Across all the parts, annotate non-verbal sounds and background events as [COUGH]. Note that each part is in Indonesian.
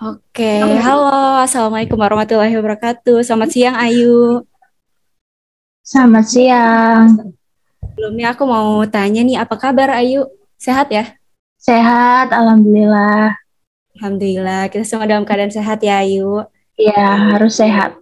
Oke, halo, assalamualaikum warahmatullahi wabarakatuh. Selamat siang, Ayu. Selamat siang. Sebelumnya aku mau tanya nih, apa kabar Ayu? Sehat ya? Sehat, alhamdulillah. Alhamdulillah, kita semua dalam keadaan sehat ya, Ayu. Iya, harus sehat.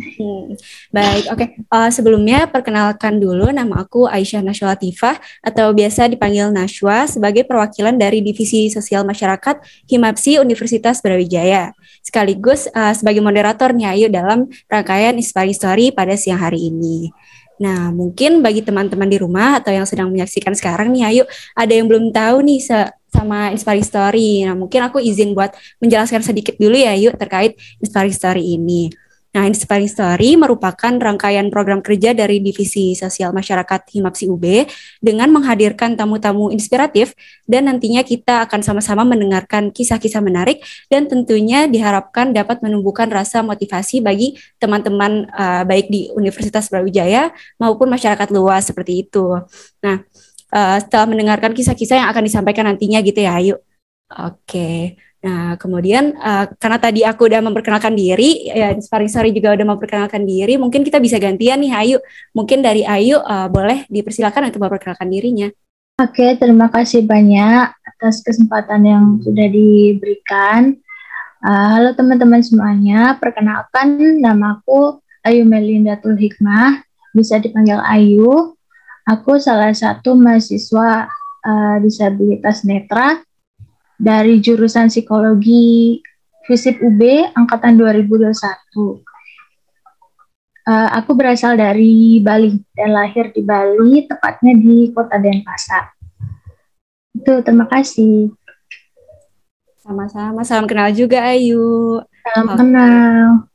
Hmm, baik, oke. Okay. Uh, eh, sebelumnya perkenalkan dulu nama aku Aisyah Nashwa Latifah atau biasa dipanggil Nashwa sebagai perwakilan dari Divisi Sosial Masyarakat Himapsi Universitas Brawijaya. Sekaligus uh, sebagai moderator nih Ayu dalam rangkaian Inspiring Story pada siang hari ini. Nah, mungkin bagi teman-teman di rumah atau yang sedang menyaksikan sekarang nih Ayu, ada yang belum tahu nih sama Inspiring Story. Nah, mungkin aku izin buat menjelaskan sedikit dulu ya Ayu terkait Inspiring Story ini. Nah, Inspiring Story merupakan rangkaian program kerja dari Divisi Sosial Masyarakat Himapsi UB dengan menghadirkan tamu-tamu inspiratif dan nantinya kita akan sama-sama mendengarkan kisah-kisah menarik dan tentunya diharapkan dapat menumbuhkan rasa motivasi bagi teman-teman uh, baik di Universitas Brawijaya maupun masyarakat luas seperti itu. Nah, uh, setelah mendengarkan kisah-kisah yang akan disampaikan nantinya gitu ya, ayo. Oke. Okay. Nah, kemudian uh, karena tadi aku udah memperkenalkan diri, ya Inspiring Story juga udah memperkenalkan diri, mungkin kita bisa gantian nih Ayu. Mungkin dari Ayu uh, boleh dipersilakan untuk memperkenalkan dirinya. Oke, terima kasih banyak atas kesempatan yang sudah diberikan. Uh, halo teman-teman semuanya, perkenalkan namaku Ayu Melinda Tul Hikmah, bisa dipanggil Ayu. Aku salah satu mahasiswa uh, disabilitas netra dari jurusan psikologi FISIP UB angkatan 2021. Uh, aku berasal dari Bali dan lahir di Bali, tepatnya di kota Denpasar. Itu, terima kasih. Sama-sama, salam kenal juga Ayu. Salam kenal.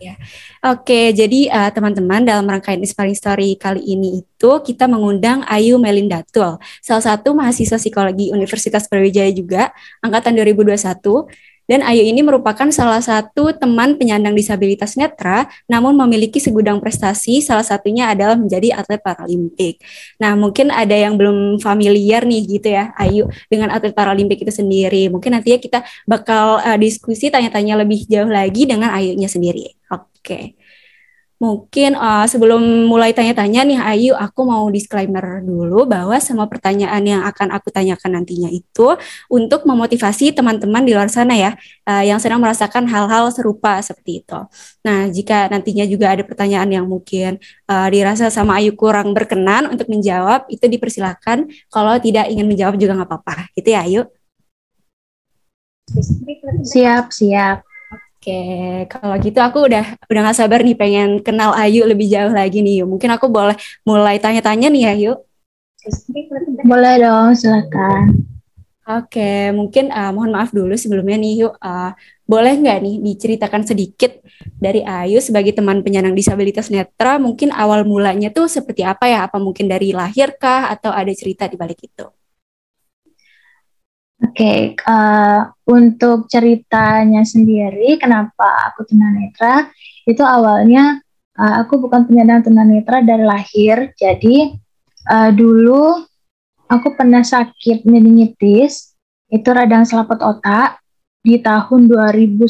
Ya. Oke, jadi uh, teman-teman dalam rangkaian Inspiring Story kali ini itu kita mengundang Ayu Melindatul, salah satu mahasiswa psikologi Universitas Brawijaya juga, angkatan 2021 dan Ayu ini merupakan salah satu teman penyandang disabilitas netra, namun memiliki segudang prestasi, salah satunya adalah menjadi atlet Paralimpik. Nah, mungkin ada yang belum familiar nih gitu ya, Ayu, dengan atlet Paralimpik itu sendiri. Mungkin nantinya kita bakal uh, diskusi tanya-tanya lebih jauh lagi dengan Ayunya sendiri. Oke. Okay. Mungkin uh, sebelum mulai tanya-tanya nih Ayu, aku mau disclaimer dulu bahwa semua pertanyaan yang akan aku tanyakan nantinya itu untuk memotivasi teman-teman di luar sana ya, uh, yang sedang merasakan hal-hal serupa seperti itu. Nah, jika nantinya juga ada pertanyaan yang mungkin uh, dirasa sama Ayu kurang berkenan untuk menjawab, itu dipersilakan. Kalau tidak ingin menjawab juga nggak apa-apa, gitu ya Ayu. Siap, siap. Oke, kalau gitu aku udah udah gak sabar nih pengen kenal Ayu lebih jauh lagi nih. Mungkin aku boleh mulai tanya-tanya nih ya, Ayu. Boleh dong, silakan. Oke, mungkin uh, mohon maaf dulu sebelumnya nih, yuk. Uh, boleh nggak nih diceritakan sedikit dari Ayu sebagai teman penyandang disabilitas netra? Mungkin awal mulanya tuh seperti apa ya? Apa mungkin dari lahir kah atau ada cerita di balik itu? Oke, okay, uh, eh, untuk ceritanya sendiri, kenapa aku tunanetra? Itu awalnya uh, aku bukan penyandang tunanetra dari lahir. Jadi uh, dulu aku pernah sakit meningitis, itu radang selaput otak di tahun 2010.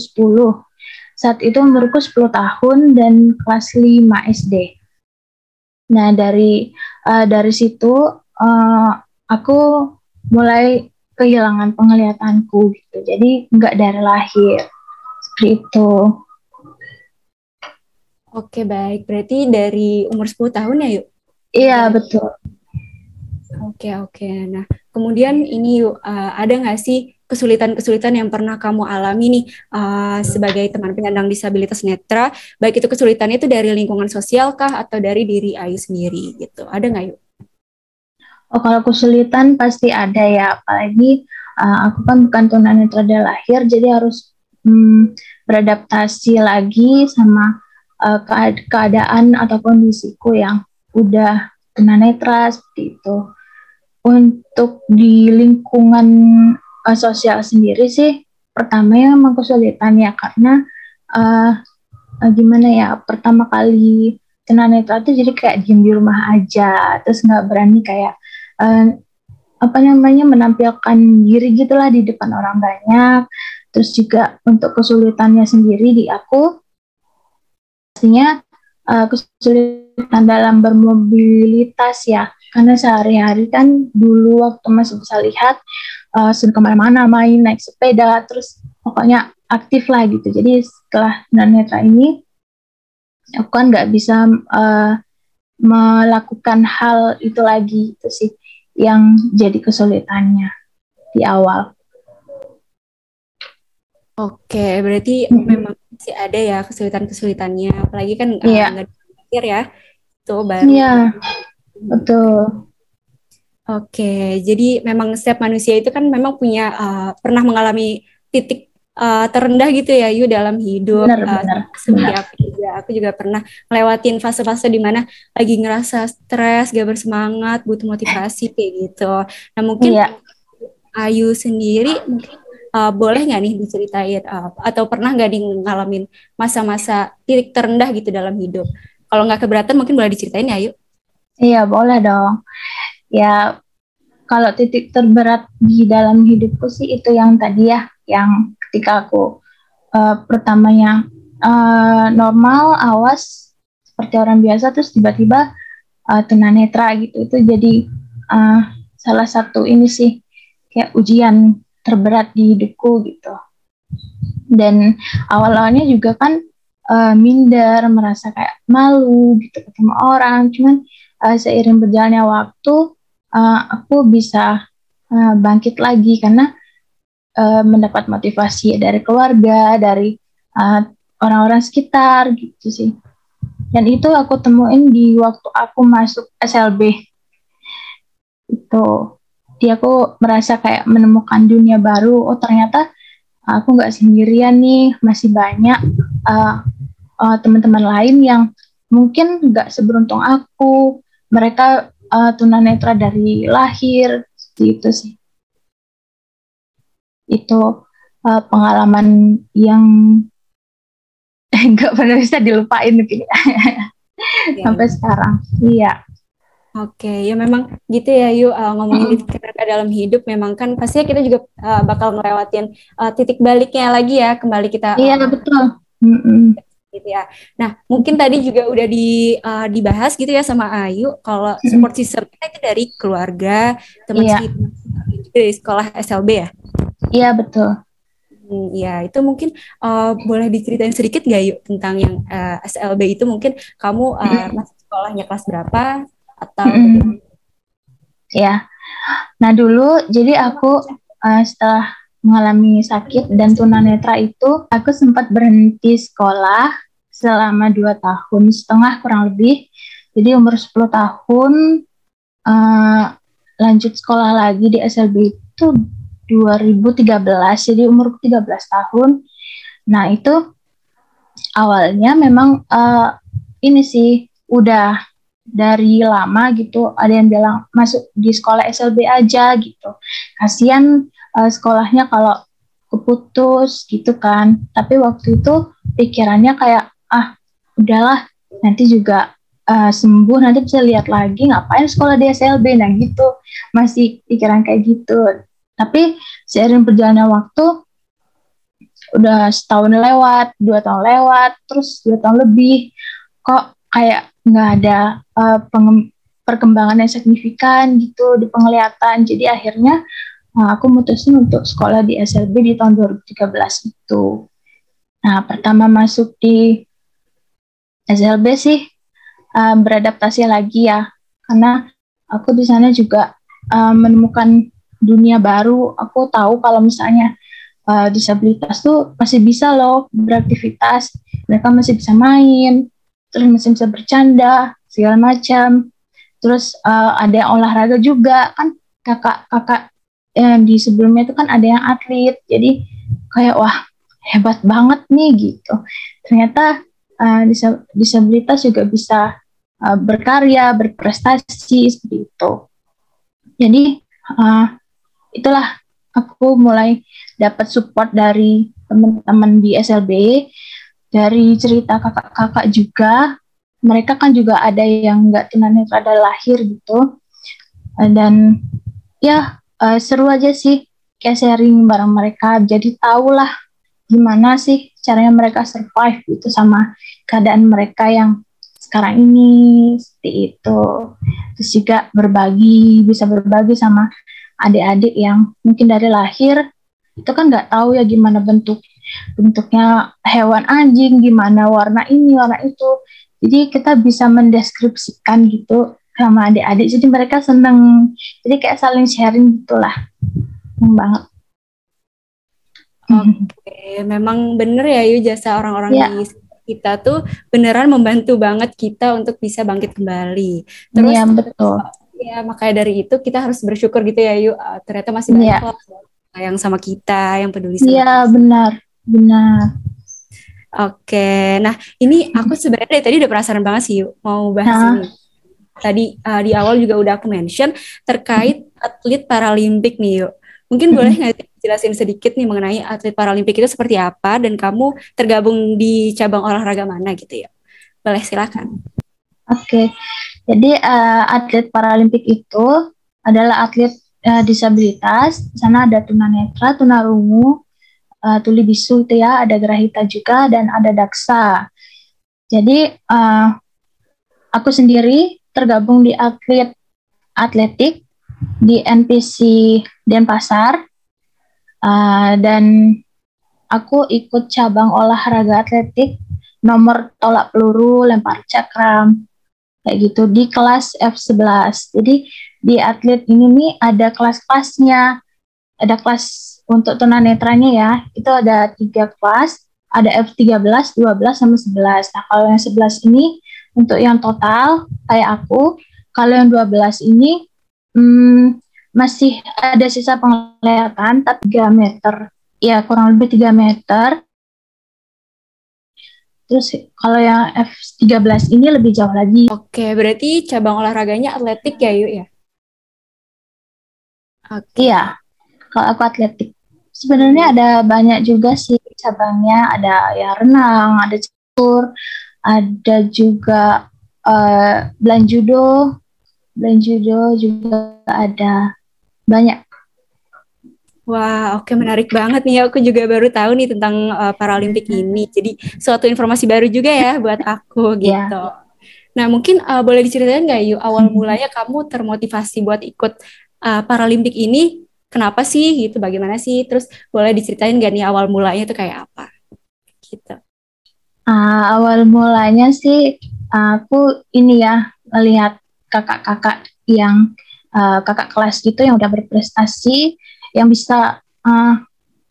Saat itu umurku 10 tahun dan kelas 5 SD. Nah dari uh, dari situ uh, aku mulai kehilangan penglihatanku gitu. Jadi nggak dari lahir seperti itu. Oke baik, berarti dari umur 10 tahun ya yuk? Iya betul. Oke oke. Nah kemudian ini yuk uh, ada nggak sih kesulitan-kesulitan yang pernah kamu alami nih uh, sebagai teman penyandang disabilitas netra? Baik itu kesulitannya itu dari lingkungan sosial kah atau dari diri Ayu sendiri gitu? Ada nggak yuk? Oh, kalau kesulitan pasti ada ya, apalagi uh, aku kan bukan tunanetra dari lahir, jadi harus um, beradaptasi lagi sama uh, keadaan atau kondisiku yang udah tunanetra seperti itu. Untuk di lingkungan uh, sosial sendiri sih, pertama ya memang kesulitan ya karena uh, uh, gimana ya, pertama kali tunanetra itu jadi kayak diem di rumah aja, terus nggak berani kayak uh, apa namanya menampilkan diri gitulah di depan orang banyak. Terus juga untuk kesulitannya sendiri di aku pastinya uh, kesulitan dalam bermobilitas ya. Karena sehari-hari kan dulu waktu masih bisa lihat uh, sering ke mana-mana main naik sepeda terus pokoknya aktif lah gitu. Jadi setelah tunanetra ini aku kan nggak bisa uh, melakukan hal itu lagi itu sih yang jadi kesulitannya di awal. Oke, berarti hmm. memang masih ada ya kesulitan-kesulitannya, apalagi kan yeah. nggak uh, ya, itu baru. Iya, yeah, betul. Oke, jadi memang setiap manusia itu kan memang punya uh, pernah mengalami titik uh, terendah gitu ya Yu dalam hidup. Benar, uh, benar, benar. Aku juga, aku juga pernah lewatin fase-fase di mana lagi ngerasa stres, gak bersemangat, butuh motivasi kayak gitu. Nah mungkin iya. Ayu sendiri mungkin uh, boleh nggak nih diceritain uh, atau pernah nggak ngalamin masa-masa titik terendah gitu dalam hidup? Kalau nggak keberatan mungkin boleh diceritain ya Ayu. Iya boleh dong. Ya kalau titik terberat di dalam hidupku sih itu yang tadi ya, yang ketika aku uh, pertamanya uh, normal awas seperti orang biasa terus tiba-tiba uh, tunanetra gitu. Itu jadi uh, salah satu ini sih kayak ujian terberat di hidupku gitu. Dan awal-awalnya juga kan uh, minder merasa kayak malu gitu ketemu orang. Cuman uh, seiring berjalannya waktu uh, aku bisa uh, bangkit lagi karena uh, mendapat motivasi dari keluarga, dari uh, orang-orang sekitar gitu sih. Dan itu aku temuin di waktu aku masuk SLB. Itu dia aku merasa kayak menemukan dunia baru. Oh ternyata aku nggak sendirian nih, masih banyak uh, uh, teman-teman lain yang mungkin nggak seberuntung aku. Mereka uh, tunanetra dari lahir, gitu sih itu uh, pengalaman yang [LAUGHS] nggak pernah bisa dilupain gitu ya. sampai sekarang iya Oke, ya memang gitu ya yuk uh, ngomongin mm. titik dalam hidup memang kan pastinya kita juga uh, bakal ngelewatin uh, titik baliknya lagi ya kembali kita Iya uh, betul. Mm -mm. Gitu ya. Nah mungkin tadi juga udah di uh, dibahas gitu ya sama Ayu kalau support system kita itu dari keluarga, teman yeah. dari sekolah SLB ya. Iya betul. Hmm, ya itu mungkin uh, boleh diceritain sedikit nggak yuk tentang yang uh, eh, SLB itu mungkin kamu uh, masih sekolahnya kelas berapa atau mm Ya, nah dulu jadi aku uh, setelah mengalami sakit dan tunanetra itu aku sempat berhenti sekolah selama dua tahun setengah kurang lebih. Jadi umur 10 tahun uh, lanjut sekolah lagi di SLB itu 2013 jadi umur 13 tahun. Nah itu awalnya memang uh, ini sih udah dari lama gitu ada yang bilang masuk di sekolah SLB aja gitu. Kasihan uh, sekolahnya kalau keputus gitu kan. Tapi waktu itu pikirannya kayak ah udahlah nanti juga uh, sembuh nanti bisa lihat lagi ngapain sekolah di SLB nah gitu. Masih pikiran kayak gitu tapi seiring berjalannya waktu, udah setahun lewat, dua tahun lewat, terus dua tahun lebih, kok kayak nggak ada uh, perkembangan yang signifikan gitu di penglihatan. Jadi akhirnya uh, aku mutusin untuk sekolah di SLB di tahun 2013 itu. Nah, pertama masuk di SLB sih uh, beradaptasi lagi ya, karena aku di sana juga uh, menemukan dunia baru aku tahu kalau misalnya uh, disabilitas tuh masih bisa loh beraktivitas. Mereka masih bisa main terus masih bisa bercanda segala macam. Terus uh, ada olahraga juga. Kan kakak-kakak yang di sebelumnya itu kan ada yang atlet. Jadi kayak wah hebat banget nih gitu. Ternyata uh, disabilitas juga bisa uh, berkarya berprestasi seperti itu. Jadi uh, itulah aku mulai dapat support dari teman-teman di SLB dari cerita kakak-kakak juga. Mereka kan juga ada yang nggak tunanetra dari lahir gitu. Dan ya uh, seru aja sih kayak sharing bareng mereka. Jadi tahu lah gimana sih caranya mereka survive itu sama keadaan mereka yang sekarang ini seperti itu. Terus juga berbagi bisa berbagi sama adik-adik yang mungkin dari lahir itu kan nggak tahu ya gimana bentuk bentuknya hewan anjing gimana warna ini warna itu jadi kita bisa mendeskripsikan gitu sama adik-adik jadi mereka seneng jadi kayak saling sharing gitulah seneng banget Oke, memang bener ya Yu jasa orang-orang ya. di kita tuh beneran membantu banget kita untuk bisa bangkit kembali. Terus ya, betul. Ya, makanya dari itu kita harus bersyukur gitu ya Yu. Uh, ternyata masih banyak ya. yang sama kita, yang peduli sama Iya, benar. Benar. Oke, nah ini aku sebenarnya tadi udah penasaran banget sih Yu, mau bahas nah. ini. Tadi uh, di awal juga udah aku mention terkait atlet paralimpik nih Yuk. Mungkin boleh nggak jelasin sedikit nih mengenai atlet paralimpik itu seperti apa dan kamu tergabung di cabang olahraga mana gitu ya? Boleh silakan. Oke, okay. jadi uh, atlet paralimpik itu adalah atlet uh, disabilitas. Di sana ada tunanetra, tunarungu, uh, tuli bisu itu ya, ada grahita juga dan ada daksa. Jadi uh, aku sendiri tergabung di atlet atletik di NPC Denpasar Uh, dan aku ikut cabang olahraga atletik nomor tolak peluru, lempar cakram, kayak gitu di kelas F11. Jadi di atlet ini nih ada kelas-kelasnya, ada kelas untuk tunanetranya ya, itu ada tiga kelas, ada F13, 12, sama 11. Nah kalau yang 11 ini untuk yang total kayak aku, kalau yang 12 ini hmm, masih ada sisa penglihatan tapi 3 meter. Ya kurang lebih 3 meter terus kalau yang F13 ini lebih jauh lagi. Oke berarti cabang olahraganya atletik ya yuk ya? Oke. Iya kalau aku atletik. Sebenarnya ada banyak juga sih cabangnya. Ada ya renang ada catur ada juga uh, judo. Blind judo juga ada. Banyak. Wah, oke menarik banget nih. Aku juga baru tahu nih tentang uh, Paralimpik ini. Jadi suatu informasi baru juga ya buat aku [LAUGHS] iya. gitu. Yeah. Nah, mungkin uh, boleh diceritain nggak yuk awal mulanya kamu termotivasi buat ikut uh, Paralimpik ini? Kenapa sih gitu? Bagaimana sih? Terus boleh diceritain nggak nih awal mulanya itu kayak apa? Gitu. Uh, awal mulanya sih aku ini ya melihat kakak-kakak yang uh, kakak kelas gitu yang udah berprestasi, yang bisa uh,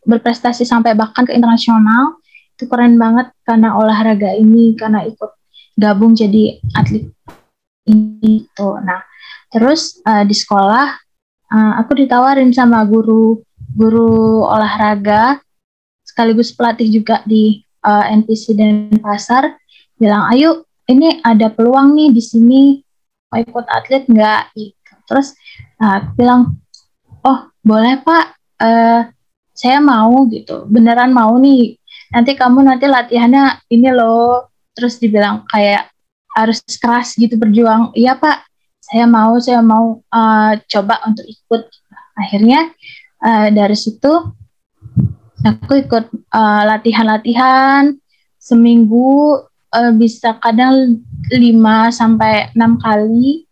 berprestasi sampai bahkan ke internasional itu keren banget karena olahraga ini karena ikut gabung jadi atlet ini tuh. Nah terus uh, di sekolah uh, aku ditawarin sama guru guru olahraga sekaligus pelatih juga di uh, NPC dan pasar bilang ayo ini ada peluang nih di sini mau ikut atlet nggak? Terus nah, aku bilang oh boleh pak. Uh, saya mau gitu. Beneran mau nih. Nanti kamu nanti latihannya ini loh. Terus dibilang kayak harus keras gitu berjuang. Iya pak. Saya mau saya mau uh, coba untuk ikut. Akhirnya uh, dari situ aku ikut latihan-latihan uh, seminggu uh, bisa kadang 5 sampai enam kali.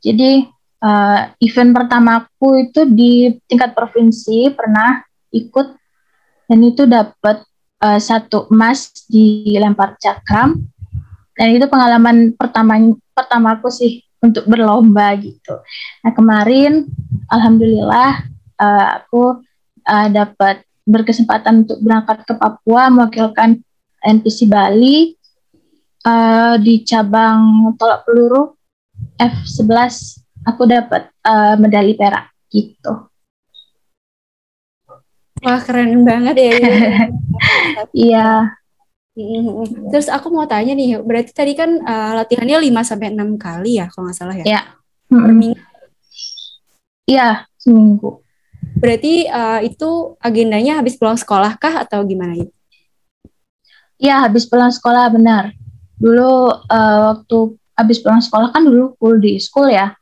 Jadi uh, event pertamaku itu di tingkat provinsi pernah ikut. Dan itu dapat uh, satu emas di lempar cakram. Dan itu pengalaman pertama pertamaku sih untuk berlomba gitu. Nah kemarin alhamdulillah uh, aku uh, dapat berkesempatan untuk berangkat ke Papua mewakilkan NPC Bali uh, di cabang tolak peluru F11 aku dapat uh, medali perak gitu. Wah keren banget ya. [LAUGHS] Iya. Terus aku mau tanya nih, berarti tadi kan uh, latihannya 5 sampai enam kali ya kalau nggak salah ya? Iya. Per minggu. Iya, seminggu. Berarti uh, itu agendanya habis pulang sekolah kah atau gimana itu? Iya, habis pulang sekolah benar. Dulu uh, waktu habis pulang sekolah kan dulu full di school ya.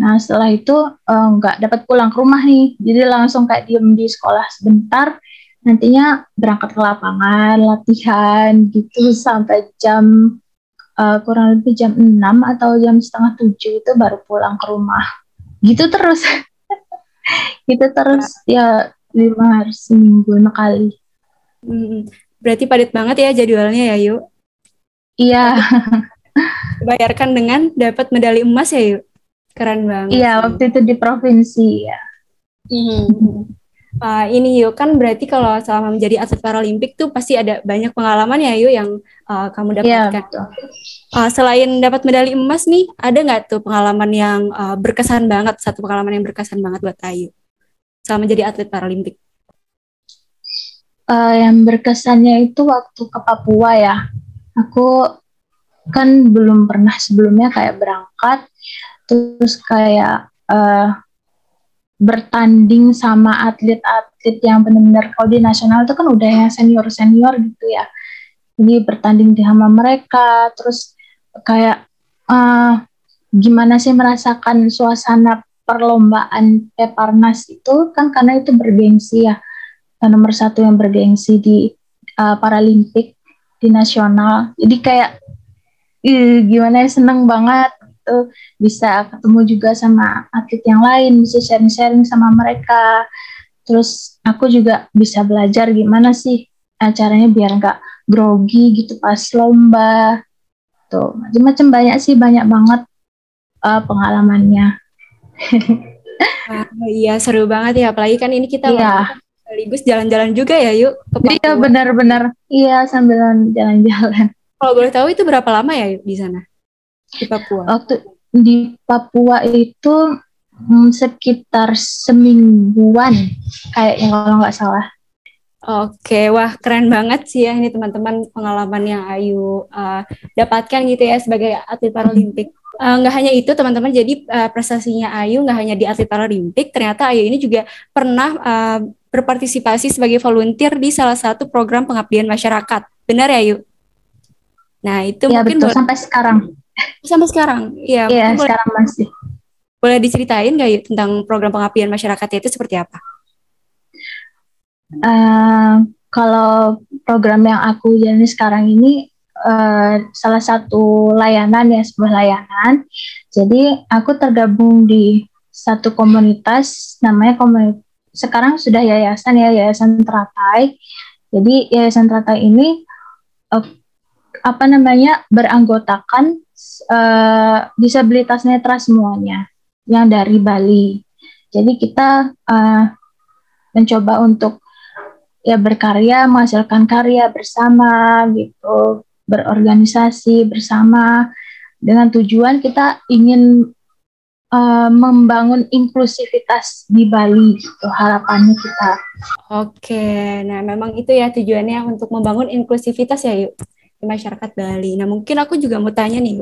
Nah setelah itu eh, nggak uh, dapat pulang ke rumah nih, jadi langsung kayak diem di sekolah sebentar, nantinya berangkat ke lapangan, latihan gitu sampai jam uh, kurang lebih jam 6 atau jam setengah 7 itu baru pulang ke rumah. Gitu terus. [LAUGHS] gitu terus ya lima hari seminggu lima kali. Hmm, berarti padat banget ya jadwalnya ya Yuk? Iya. [LAUGHS] Bayarkan dengan dapat medali emas ya Yuk? Keren banget. Iya, waktu itu di provinsi ya. Hmm. Uh, ini yuk kan berarti kalau selama menjadi atlet paralimpik tuh pasti ada banyak pengalaman ya yuk yang uh, kamu iya, dapatkan. Ya, Uh, selain dapat medali emas nih, ada nggak tuh pengalaman yang uh, berkesan banget satu pengalaman yang berkesan banget buat Ayu selama menjadi atlet paralimpik? Uh, yang berkesannya itu waktu ke Papua ya. Aku kan belum pernah sebelumnya kayak berangkat terus kayak uh, bertanding sama atlet-atlet yang benar-benar kalau di nasional itu kan udah yang senior-senior gitu ya. Jadi bertanding di sama mereka, terus kayak uh, gimana sih merasakan suasana perlombaan Peparnas itu kan karena itu bergengsi ya, nomor satu yang bergengsi di uh, Paralimpik di nasional. Jadi kayak uh, gimana ya seneng banget gitu bisa ketemu juga sama atlet yang lain bisa sharing-sharing sama mereka. Terus aku juga bisa belajar gimana sih acaranya biar nggak grogi gitu pas lomba. Tuh macam-macam banyak sih banyak banget uh, pengalamannya. Ah, iya seru banget ya. Apalagi kan ini kita iya. sekaligus jalan-jalan juga ya yuk iya benar-benar. Iya sambil jalan-jalan. Kalau boleh tahu itu berapa lama ya yuk di sana di Papua? Waktu di Papua itu hmm, sekitar semingguan kayaknya kalau nggak salah. Oke, wah keren banget sih ya ini teman-teman pengalaman yang Ayu uh, dapatkan gitu ya sebagai atlet Paralimpik. Uh, nggak hanya itu teman-teman, jadi uh, prestasinya Ayu nggak hanya di atlet Paralimpik, ternyata Ayu ini juga pernah uh, berpartisipasi sebagai volunteer di salah satu program pengabdian masyarakat. Benar ya Ayu? Nah itu ya, mungkin betul, sampai sekarang Sampai sekarang, iya. Iya, sekarang masih. Boleh diceritain nggak yuk tentang program pengabdian masyarakat itu seperti apa? Uh, kalau program yang aku jalani sekarang ini uh, salah satu layanan ya sebuah layanan. Jadi aku tergabung di satu komunitas namanya komunitas sekarang sudah yayasan ya yayasan Teratai. Jadi yayasan Teratai ini uh, apa namanya beranggotakan uh, disabilitas netra semuanya yang dari Bali. Jadi kita uh, mencoba untuk ya berkarya, menghasilkan karya bersama gitu, berorganisasi bersama dengan tujuan kita ingin uh, membangun inklusivitas di Bali gitu harapannya kita. Oke, nah memang itu ya tujuannya untuk membangun inklusivitas ya yuk masyarakat Bali. Nah, mungkin aku juga mau tanya nih,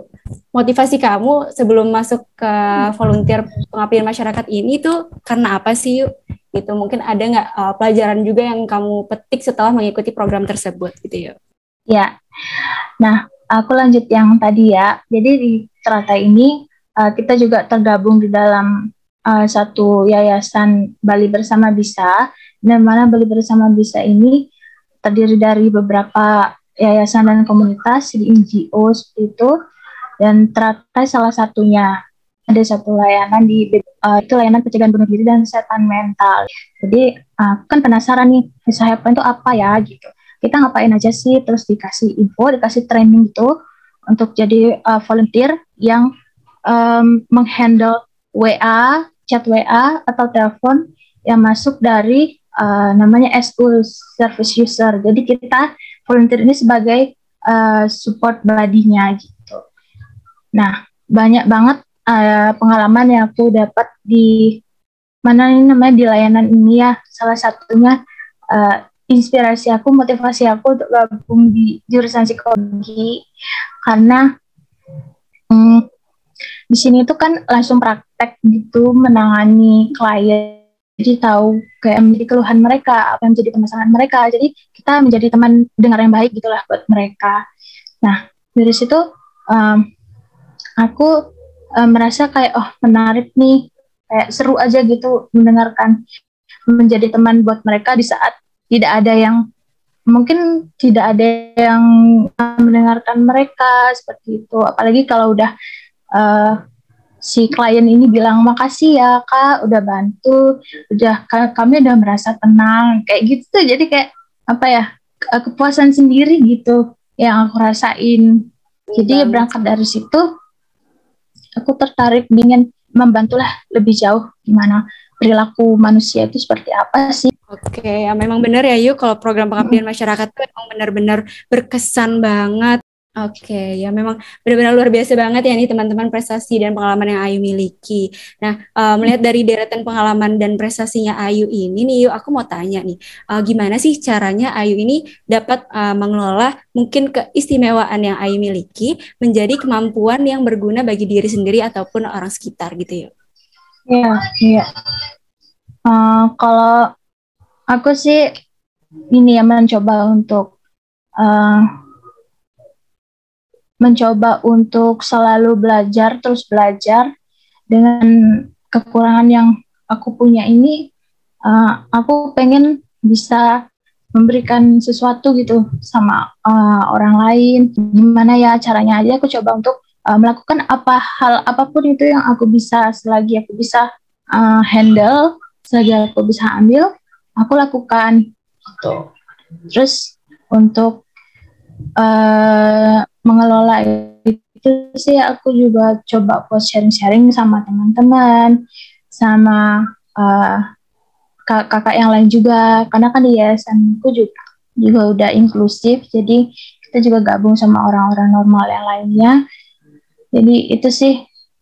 motivasi kamu sebelum masuk ke volunteer pengabdian masyarakat ini tuh karena apa sih, yuk? Gitu, mungkin ada nggak uh, pelajaran juga yang kamu petik setelah mengikuti program tersebut, gitu ya? Ya, nah aku lanjut yang tadi ya. Jadi di Terata ini uh, kita juga tergabung di dalam uh, satu yayasan Bali Bersama Bisa, dan mana Bali Bersama Bisa ini terdiri dari beberapa yayasan dan komunitas di NGO seperti itu dan teratai salah satunya ada satu layanan di uh, itu layanan pencegahan bunuh diri dan kesehatan mental. Jadi uh, kan penasaran nih Hepan itu apa ya gitu. Kita ngapain aja sih terus dikasih info, dikasih training gitu untuk jadi uh, volunteer yang um, menghandle WA, chat WA atau telepon yang masuk dari uh, namanya SU service user. Jadi kita volunteer ini sebagai uh, support body-nya gitu. Nah, banyak banget uh, pengalaman yang aku dapat di mana ini namanya di layanan ini ya. Salah satunya uh, inspirasi aku, motivasi aku untuk gabung di jurusan psikologi karena hmm, di sini itu kan langsung praktek gitu menangani klien jadi tahu kayak menjadi keluhan mereka apa yang menjadi permasalahan mereka. Jadi kita menjadi teman dengar yang baik gitulah buat mereka. Nah dari situ um, aku um, merasa kayak oh menarik nih. Kayak seru aja gitu mendengarkan. Menjadi teman buat mereka di saat tidak ada yang mungkin tidak ada yang mendengarkan mereka seperti itu. Apalagi kalau udah uh, si klien ini bilang makasih ya kak udah bantu. Udah kami udah merasa tenang. Kayak gitu tuh jadi kayak apa ya kepuasan sendiri gitu yang aku rasain. Jadi berangkat dari situ aku tertarik ingin membantulah lebih jauh gimana perilaku manusia itu seperti apa sih. Oke, ya memang benar ya yuk kalau program pengabdian masyarakat itu memang benar-benar berkesan banget. Oke, ya memang benar-benar luar biasa banget ya nih teman-teman prestasi dan pengalaman yang Ayu miliki. Nah, uh, melihat dari deretan pengalaman dan prestasinya Ayu ini nih, yuk aku mau tanya nih, uh, gimana sih caranya Ayu ini dapat uh, mengelola mungkin keistimewaan yang Ayu miliki menjadi kemampuan yang berguna bagi diri sendiri ataupun orang sekitar gitu yuk? Iya, iya. Uh, kalau aku sih ini yang mencoba untuk uh, mencoba untuk selalu belajar terus belajar dengan kekurangan yang aku punya ini uh, aku pengen bisa memberikan sesuatu gitu sama uh, orang lain gimana ya caranya aja aku coba untuk uh, melakukan apa hal apa pun itu yang aku bisa selagi aku bisa uh, handle selagi aku bisa ambil aku lakukan gitu. Terus untuk uh, mengelola itu sih aku juga coba buat sharing-sharing sama teman-teman, sama uh, kakak yang lain juga, karena kan di yayasanku juga juga udah inklusif, jadi kita juga gabung sama orang-orang normal yang lainnya. Jadi itu sih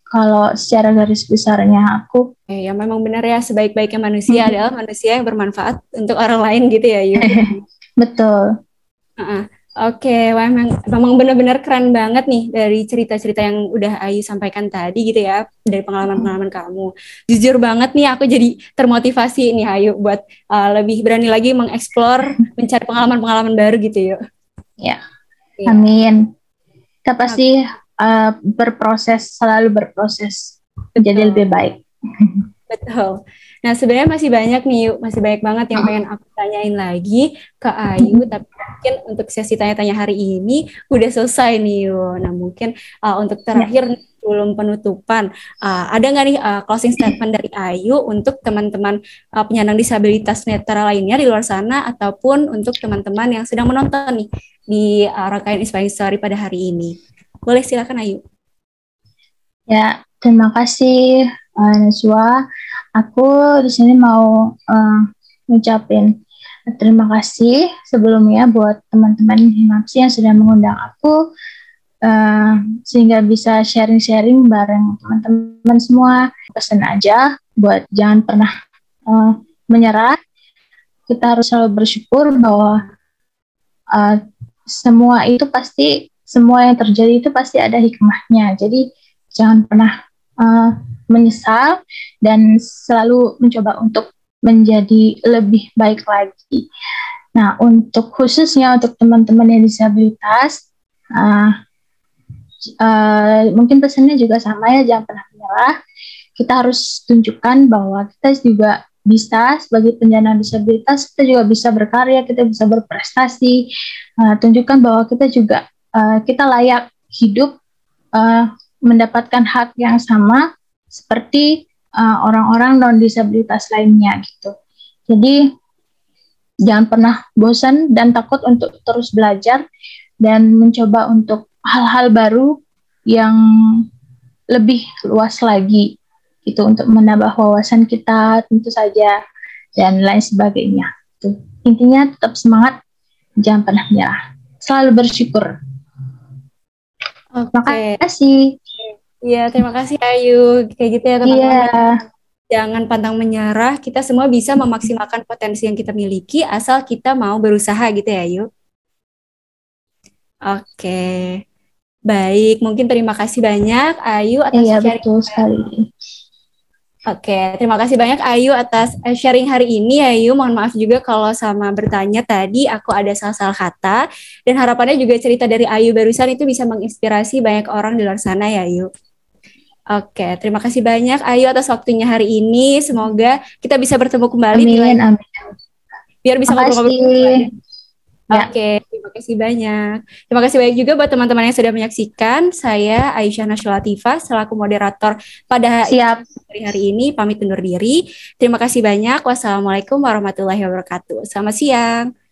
kalau secara garis besarnya aku eh, ya memang benar ya sebaik-baiknya manusia hmm. adalah [LAUGHS] manusia yang bermanfaat untuk orang lain gitu ya Yu. [LAUGHS] Betul. Uh-uh. Oke, wah memang, memang benar-benar keren banget nih dari cerita-cerita yang udah Ayu sampaikan tadi gitu ya dari pengalaman-pengalaman kamu. Jujur banget nih aku jadi termotivasi nih Ayu buat uh, lebih berani lagi mengeksplor, mencari pengalaman-pengalaman baru gitu yuk. Ya. ya. Amin. Kita pasti uh, berproses selalu berproses menjadi lebih baik. Betul. Nah sebenarnya masih banyak nih, yuk, masih banyak banget yang pengen aku tanyain lagi ke Ayu, tapi mungkin untuk sesi tanya-tanya hari ini udah selesai nih, yuk. Nah mungkin uh, untuk terakhir ya. sebelum penutupan, uh, ada nggak nih uh, closing statement dari Ayu untuk teman-teman uh, penyandang disabilitas netra lainnya di luar sana ataupun untuk teman-teman yang sedang menonton nih di uh, rangkaian Inspiring Story pada hari ini? Boleh silakan Ayu. Ya, terima kasih uh, Najwa. Aku di sini mau uh, ngucapin terima kasih sebelumnya buat teman-teman Himapsi yang sudah mengundang aku uh, sehingga bisa sharing-sharing bareng teman-teman semua. Pesan aja buat jangan pernah uh, menyerah. Kita harus selalu bersyukur bahwa uh, semua itu pasti semua yang terjadi itu pasti ada hikmahnya. Jadi jangan pernah uh, menyesal dan selalu mencoba untuk menjadi lebih baik lagi. Nah, untuk khususnya untuk teman-teman yang disabilitas, uh, uh, mungkin pesannya juga sama ya, jangan pernah menyerah. Kita harus tunjukkan bahwa kita juga bisa sebagai penyandang disabilitas, kita juga bisa berkarya, kita bisa berprestasi. Uh, tunjukkan bahwa kita juga uh, kita layak hidup uh, mendapatkan hak yang sama seperti eh, orang-orang uh, non disabilitas lainnya gitu. Jadi jangan pernah bosan dan takut untuk terus belajar dan mencoba untuk hal-hal baru yang lebih luas lagi itu untuk menambah wawasan kita tentu saja dan lain sebagainya. Tuh. Intinya tetap semangat, jangan pernah menyerah. Selalu bersyukur. Okay. Terima kasih. Iya, terima kasih Ayu. Kayak gitu ya teman-teman. Iya. Jangan pantang menyerah, kita semua bisa memaksimalkan potensi yang kita miliki asal kita mau berusaha gitu ya Ayu. Oke. Baik, mungkin terima kasih banyak Ayu atas iya, sharing. betul sekali. Oke, terima kasih banyak Ayu atas eh, sharing hari ini Ayu. Mohon maaf juga kalau sama bertanya tadi aku ada salah-salah kata dan harapannya juga cerita dari Ayu barusan itu bisa menginspirasi banyak orang di luar sana ya Ayu. Oke, terima kasih banyak Ayu atas waktunya hari ini. Semoga kita bisa bertemu kembali amin, amin. biar bisa ngobrol-ngobrol. Ya. Oke, terima kasih banyak. Terima kasih banyak juga buat teman-teman yang sudah menyaksikan. Saya Aisyah Nashul Latifah selaku moderator pada Siap. hari hari ini pamit undur diri. Terima kasih banyak. Wassalamualaikum warahmatullahi wabarakatuh. Selamat siang.